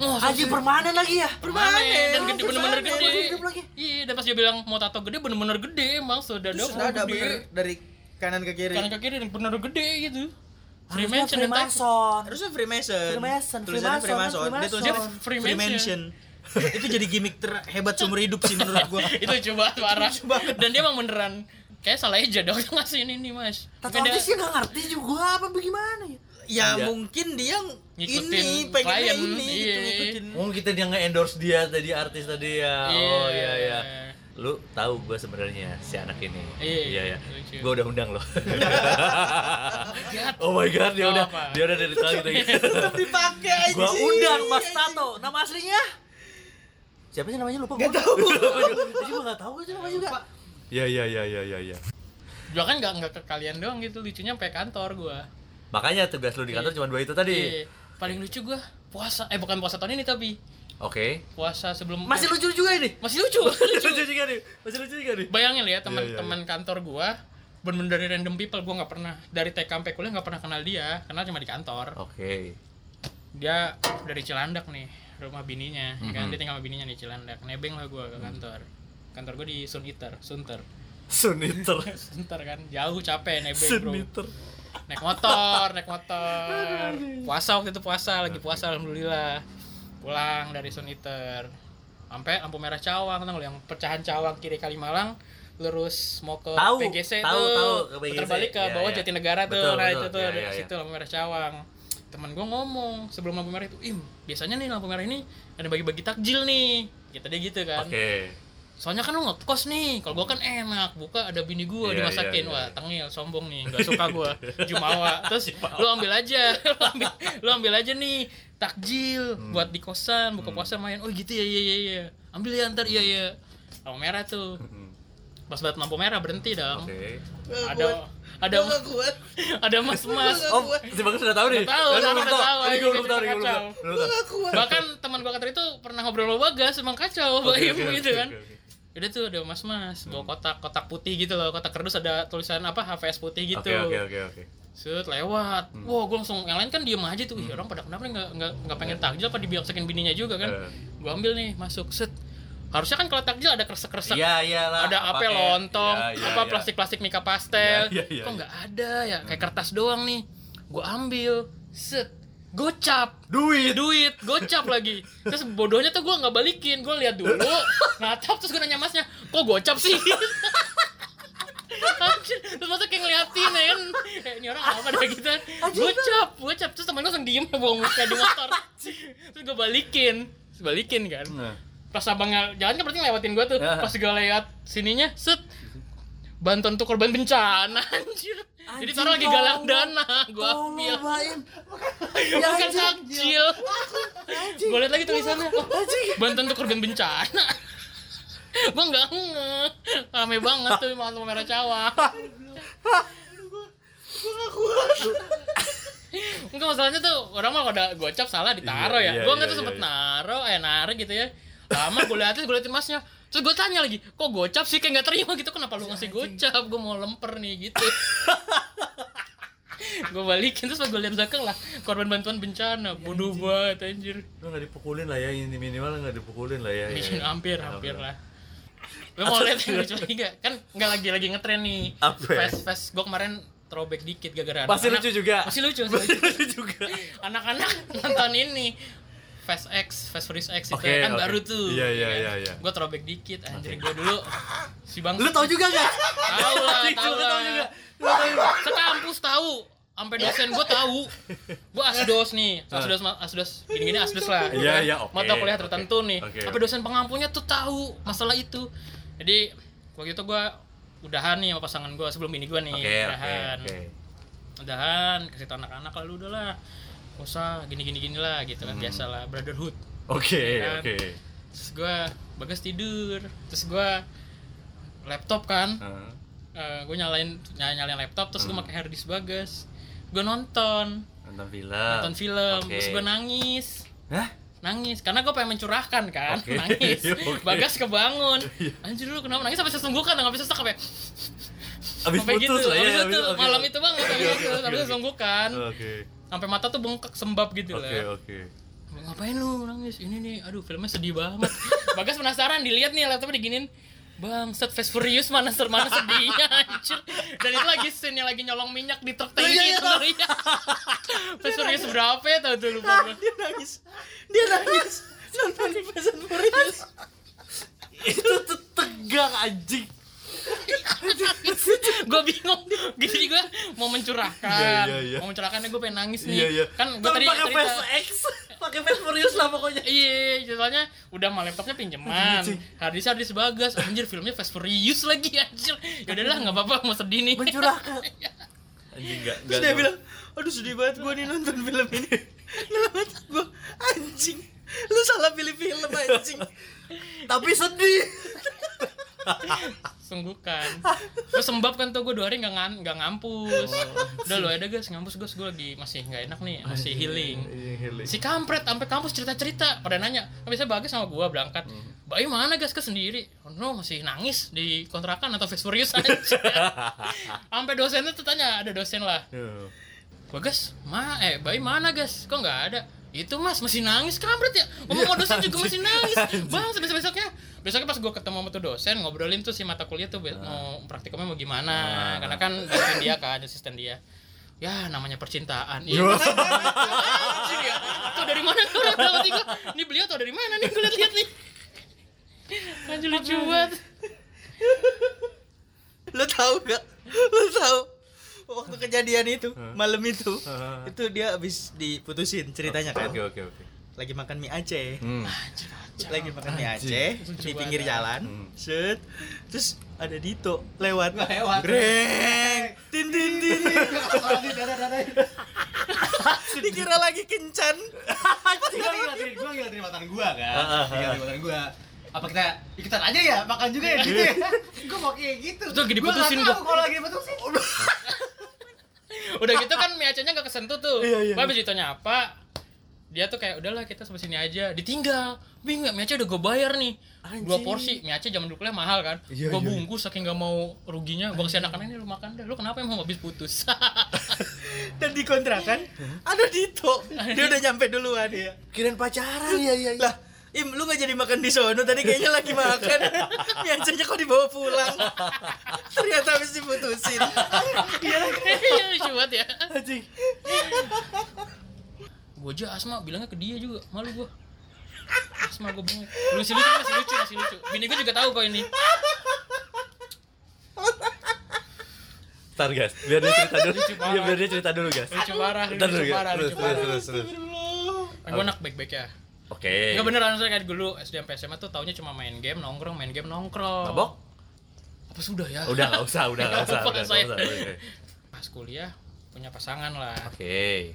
Anjing sih? permanen lagi ya? Permanen dan gede bener-bener permanen, gede. Iya, dan pas dia bilang mau tato gede bener-bener gede emang sudah ada ada bener dari kanan ke kiri. Kanan ke kiri dan bener gede gitu. Free Harusnya mention dan typo. Freemason. Harusnya Freemason. Freemason, Tulisannya Freemason, Freemason. Dia Freemason. Free Freemason. itu jadi gimmick terhebat seumur hidup sih menurut gua. itu coba parah. Dan dia emang beneran kayak salah aja dong ngasih ini nih, Mas. Artis dia nggak ngerti juga apa bagaimana ya? Ya Iya. mungkin dia Ngikutin ini pengen klien, ini gitu, iya. ngikutin. Oh kita dia nge-endorse dia tadi artis tadi ya. Oh iya iya. Lu tahu gue sebenarnya si anak ini. Iya, iya. iya. Gue udah undang loh. God. oh my god, dia Oh, udah apa? dia udah dari tadi lagi. Tetap dipakai. Gua undang Mas Tato. Nama aslinya? Siapa sih namanya lupa Gak gua. tahu. Gua juga nggak tahu sih namanya juga. Iya iya iya iya iya iya. Gua kan nggak nggak ke kalian doang gitu, lucunya sampai kantor gua. Makanya tugas lu di kantor cuma dua itu tadi. Iya. Paling lucu gua puasa, eh bukan puasa tahun ini tapi Oke. puasa sebelum Masih lucu juga ini. masih lucu. Masih lucu juga nih. Masih lucu juga nih. Bayangin ya Iya, teman-teman kantor gua bener-bener dari random people gua nggak pernah dari TK sampai kuliah nggak pernah kenal dia kenal cuma di kantor Oke. dia dari Cilandak nih rumah bininya ya kan Mhm. dia tinggal sama bininya di Cilandak nebeng lah gua ke kantor kantor gua di Suniter Sunter Suniter. Sunter kan jauh capek nebeng bro Suniter. Naik motor naik motor puasa waktu itu puasa lagi puasa alhamdulillah pulang dari Suniter sampai lampu merah Cawang tau lu, yang pecahan Cawang kiri Kalimalang lurus mau ke Tahu, PGC tahu, tuh tahu, ke PGC. putar balik ke Iya, bawah iya. Jatinegara tuh Betul, nah itu tuh iya, iya. situ lampu merah Cawang temen gue ngomong sebelum lampu merah itu im biasanya nih lampu merah ini ada bagi-bagi takjil nih kita dia gitu kan Oke. Soalnya kan lu ngekos nih kalau gua kan enak buka ada bini gua Iya, dimasakin. iya, iya. wah tengil sombong nih nggak suka gua. Jumawa. Terus lu ambil aja lu ambil, lu ambil aja nih takjil Hmm. buat di kosan buka puasa main. Oh gitu ya iya iya iya. Ambil ya ntar iya iya. Lampu merah tuh. Hmm. pas banget lampu merah berhenti dong. Oke. ada ada Gua nggak kuat. ada mas mas. Oh, si Bagus udah tahu nih. Tahu, Eh, sekarang belum udah tahu, ayo, gua belum tahu, gua belum tahu. Nggak bahkan teman gua kantor itu pernah ngobrol sama bagas emang kacau oke, gitu kan. Udah tuh ada mas-mas bawa kotak kotak putih gitu loh kotak kardus ada tulisan apa HVS putih gitu. Oke oke oke oke. Set lewat. Hmm. Wah, gue langsung yang lain kan diem aja tuh. Ih, orang pada kenapa nih nggak nggak pengen takjil apa dibiasakin bininya juga kan? Eh. Gue ambil nih masuk set. Harusnya kan kalau takjil ada kresek-kresek. Iya iyalah. ada apa lontong, Iya, iya, apa iya. plastik-plastik mika pastel. Iya, iya, iya, Kok iya. nggak ada ya? Kayak kertas doang nih. Gue ambil. Set. Gocap. Duit. duit gocap lagi. Terus bodohnya tuh gue nggak balikin. Gue lihat dulu natap terus gue nanya masnya kok gocap sih? Terus masa kayak ngeliatin ya kan? Ini orang apa dah gitu? Gocap gocap. Terus temen gue langsung diem buang muka di motor. Terus gue balikin Terus balikin kan. Nah. pas abangnya jalan kan berarti ngelewatin gue tuh. Ya. pas gue lewat sininya set bantuan untuk korban bencana anjir jadi Anjing, taruh lagi galang tolong. dana gue ambil Baim. bukan takjil gue liat lagi tulisannya oh, bantuan untuk korban bencana gue nggak nge rame banget tuh malam merah cawang Enggak masalahnya tuh orang mah kalau udah gocap salah ditaro Iya, ya. iya, Gua nggak iya, tuh sempet iya. naro, eh narik gitu ya. Lama gue liatin, gue liatin masnya. Terus gue tanya lagi, kok gocap sih kayak nggak terima gitu? Kenapa lu ngasih gocap? Gue mau lemper nih gitu. gue balikin terus gue liat belakang lah korban bantuan bencana bodoh banget anjir Lu nggak dipukulin lah ya ini minimal nggak dipukulin lah ya. ya, ya. hampir hampir lah lu mau lihat yang lucu lagi nggak kan nggak lagi lagi ngetren nih Apa ya? fast fast gue kemarin throwback dikit gara-gara Pasti lucu juga. masih lucu lucu Lucu juga. anak-anak nonton ini Fast X, Fast Furious X itu Oke, kan oke. baru tuh. Iya, iya, iya, iya. Gue throwback dikit anjir gue dulu si Bang Lu tau juga gak? Tahu lah, tahu lah. juga. Lu tahu juga. Sekampus tahu. Sampai dosen gue tahu. Gue asdos nih. Asdos asdos gini-gini asdos lah. Iya, iya, oke, Mata kuliah tertentu nih. Oke, Sampai oke. dosen pengampunya tuh tahu masalah itu. Jadi waktu itu gue udahan nih sama pasangan gue sebelum ini gue nih oke udahan oke. udahan kasih tau anak-anak lalu udahlah usah gini gini gini lah gitu kan Hmm. biasa lah brotherhood Oke Kan. oke. terus gue bagas tidur terus gue laptop kan Heeh. gue nyalain ny- nyalain laptop terus gue pakai harddisk bagas gue nonton nonton film nonton film Oke. terus gue nangis Hah? nangis karena gue pengen mencurahkan kan Oke. nangis Oke. bagas kebangun Iya. anjir lu kenapa nangis sampai sesungguhkan nggak bisa sampai abis sampai putus gitu lah ya Abis abis- banget Oke, sampai oke, gitu oke, sampai oke. sesungguhkan oke sampai mata tuh bengkak sembab gitu oke lah. Oke ngapain lu nangis ini nih aduh filmnya sedih banget. Bagas penasaran dilihat nih laptopnya diginin Bang, set Fast Furious mana ser mana sedihnya anjir. Dan itu lagi scene yang lagi nyolong minyak di truk tangki Iya, iya, itu tahu. iya. Fast Furious berapa ya tau tuh lupa gua. dia nangis. Dia nangis. Nonton Fast Furious. Itu tuh tegang anjing gue bingung. Gitu jadi gue mau mencurahkan. Iya, iya, iya. mau mencurahkan gue pengen nangis nih. Iya iya. Kan gue tadi pakai cerita. face X pakai face Furious lah pokoknya. Iya soalnya udah mah laptopnya pinjeman. Anjing. harddisk harddisk bagas anjir filmnya Fast Furious lagi anjir. Ya udahlah nggak apa-apa mau sedih nih. Mencurahkan. Anjing enggak terus dia bilang aduh sedih banget gue nih nonton film ini. Dalam gue anjing lu salah pilih film anjing. Tapi sedih sungguhkan terus sembab kan tuh gue dua hari nggak ngan nggak ngampus. Oh. udah lo ada guys ngampus guys gue lagi masih nggak enak nih masih healing. healing. si kampret sampai kampus cerita cerita pada nanya. Kan biasanya bagus sama gua berangkat. Hmm. Bayi mana gas ke sendiri? Oh, no masih nangis di kontrakan atau Fast Furious aja. Sampai dosennya tuh tanya ada dosen lah. Bagas ma eh bayi mana gas kok nggak ada itu mas masih nangis kampret ya? Ngomong sama dosen juga masih nangis. Bang besok besoknya besoknya pas gua ketemu sama tuh dosen ngobrolin tuh si mata kuliah tuh mau praktikumnya mau gimana. Ah. karena kan dosen dia kan asisten dia. Ya namanya percintaan. Iya ya. Tuh dari mana tuh orang dalam hati gua? Ini beliau tau dari mana nih? Gue lihat nih. Anjir lucu banget. lu tahu gak lu tahu waktu kejadian itu malam itu itu dia habis diputusin ceritanya kan. Oke oke oke. Lagi makan mie Aceh. Hmm. lagi makan mie. Aceh di pinggir jalan Hmm. set. Terus ada Dito lewat. Lewat. greng. Tin tin tin. Dikira lagi kencan. Gue lagi ngeliatin mantan gue kan? Ah, ah, Lagi ngeliatin mantan gue Apa kita ikutan aja ya, makan juga ya gitu ya? Gue mau kayak gitu. Terus lagi Gua diputusin nggak gua. tahu kalau lagi diputusin Udah gitu kan mie Aceh-nya gak kesentuh tuh. Iya, iya. Gua habis ditanya apa? Dia tuh kayak udahlah kita sampai sini aja. Ditinggal. Bingung mie Aceh udah gue bayar nih. Dua Anjing. porsi mie Aceh zaman dulu kuliah mahal kan. Iya, Gua iya, bungkus saking gak mau ruginya. Gua kasih anak-anak ini lu makan deh. Lu kenapa emang habis putus? dan di kontrakan ada Dito dia udah nyampe duluan ya kirain pacaran iya iya lah Im, lu gak jadi makan di sono? Tadi kayaknya lagi makan. Mie Acehnya kok dibawa pulang. Ternyata habis diputusin. Iya. Lucu banget ya. anjing. Gue aja Asma bilangnya ke dia juga, malu gue Asma gue Lu sih lucu, masih lucu, masih lucu. Bini gue juga tahu kok ini. Ntar guys, biar dia cerita dulu. Iya, biar dia cerita dulu guys. Lucu parah, lucu parah, Terus, lucu terus, parah. terus, terus. Gue anak baik-baik ya Oke. Enggak beneran saya kayak dulu SD sampai SMA tuh taunya cuma main game, nongkrong, main game, nongkrong Mabok? Apa sudah ya? Udah nggak usah, udah nggak usah, udah nggak saya. usah. Oke. Pas kuliah punya pasangan lah Oke.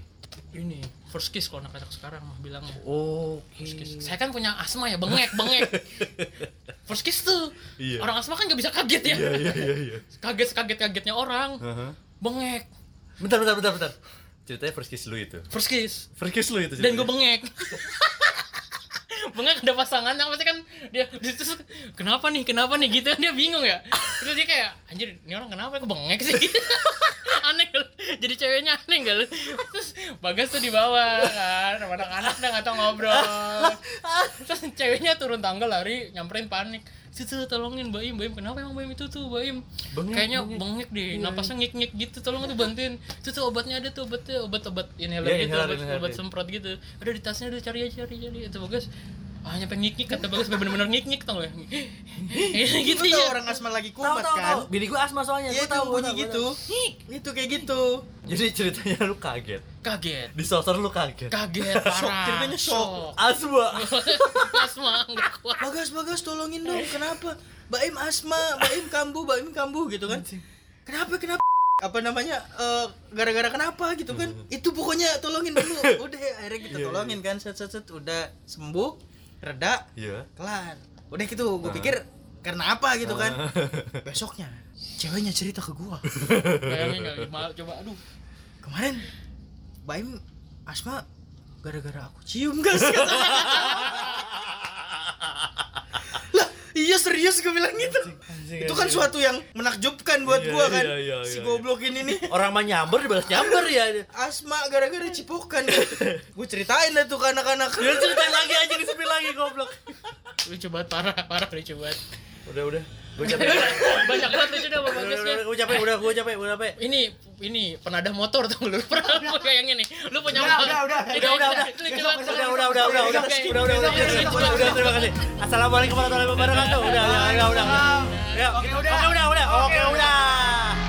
Ini, first kiss kalau anak-anak sekarang mah bilangnya Oke. First kiss. Saya kan punya asma ya, bengek, bengek First kiss tuh Iya. Orang asma kan gak bisa kaget ya Iya, iya, iya, iya. Kaget-kaget-kagetnya orang Heeh. Bengek Bentar, bentar, bentar, bentar. Ceritanya first kiss lu itu. First kiss First kiss lu itu. dan gue ceritanya. bengek bengek ada pasangannya pasti kan dia terus kenapa nih? Kenapa nih? Gitu dia bingung ya. Terus dia kayak anjir ini orang kenapa kok bengek sih? Aneh gak jadi ceweknya aneh gak lu terus bagas tuh di bawah kan sama anak-anak udah nggak tau ngobrol. Terus ceweknya turun tangga lari nyamperin panik. Situ tolongin Baim Baim kenapa emang Baim itu tuh Baim Bengek, kayaknya bengek. bengek deh Iya, napasnya ngik-ngik gitu tolong tuh bantuin. Itu tuh obatnya ada tuh obatnya obat-obat inhaler Iya, gitu inhaler, obat, inhaler, obat iya. semprot gitu. Ada di tasnya udah cari aja cari cari itu bagus ah nyampe ngik-ngik kata bagus sampai bener-bener ngik-ngik tau gak gitu Lu tau ya. orang asma lagi kumat tahu, kan? tahu. Bini gua asma soalnya. Iya Gua itu tahu, gua bunyi gitu. Itu kayak gitu. Jadi ceritanya lu kaget. kaget. Di sosor lu kaget. kaget parah ceritanya shock. Asma. asma nggak kuat. Bagas bagas tolongin dong. Kenapa? Baim asma Baim kambuh Baim kambuh gitu kan? Kenapa kenapa? Apa namanya eh, gara-gara kenapa gitu kan? Itu pokoknya tolongin dulu. Udah akhirnya kita Iya, tolongin kan. Set set set. Udah sembuh reda Iya. kelar udah gitu gue pikir karena apa gitu kan besoknya ceweknya cerita ke gua Bayangin nggak? Gimana? Coba aduh. kemarin Baim Asma gara-gara aku cium gas iya serius gue bilang gitu itu kan suatu yang menakjubkan buat Iya, gua kan iya, iya, si iya, goblok ini nih Orang mah nyamber dibalas nyamber ya. Asma gara-gara cipokan gue ceritain lah tuh ke anak-anak Dia ceritain lagi aja disepil lagi goblok. Lucu banget parah, parah lucu banget. Udah udah. Gue capek. Banyak banget lucu dah Udah, bagusnya. udah, gue capek, udah, gue capek, gue capek. Ini ini penadah motor tuh lu pernah lu kayak gini. Lu punya Udah, udah, udah. Ini Udah, udah, udah. Udah, udah, udah, udah, udah, udah, udah, udah, udah, udah, udah, udah, terima kasih. Assalamualaikum warahmatullahi wabarakatuh. Udah, udah, udah, udah. Ya, Oke, udah. Oke, udah, udah, oke, udah.